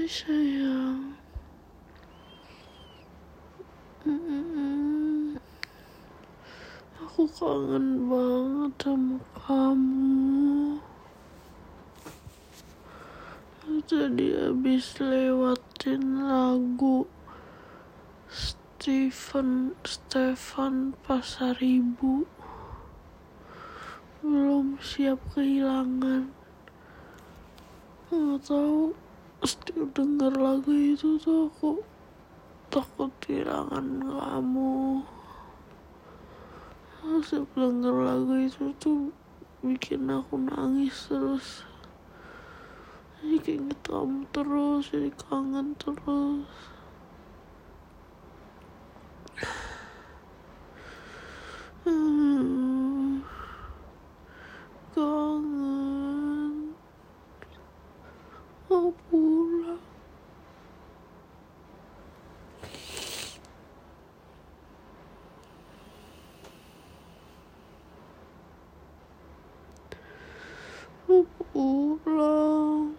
Hai. Aku kangen banget sama kamu. Tadi habis lewatin lagu Stephen Stefan Pasaribu. Belum siap kehilangan. Nggak tahu setiap denger lagu itu tuh aku takut kehilangan kamu. Setiap denger lagu itu tuh bikin aku nangis terus. Jadi keinget kamu terus jadi kangen terus Hmm, kangen mau pulang. Mau pulang.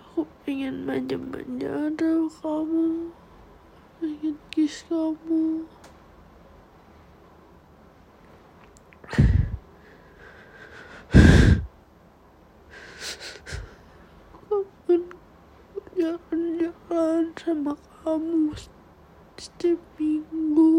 Aku pengen manja-manja kamu. Pengen kiss kamu kangen jalan-jalan sama kamu setiap minggu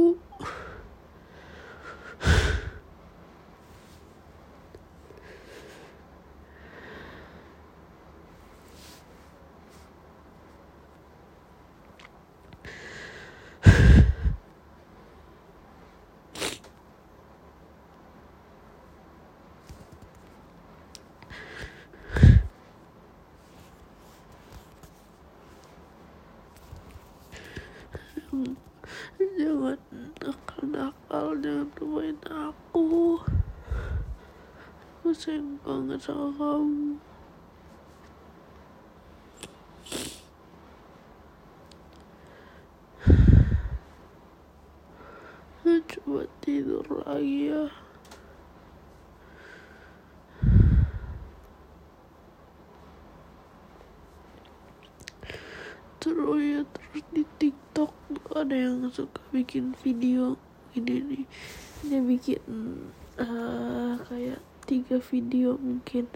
jangan nakal-nakal jangan aku aku. Sayang banget sama kamu. Coba tidur lagi ya terus ya terus di TikTok ada yang suka bikin video ini nih. Dia bikin eh, kayak tiga video mungkin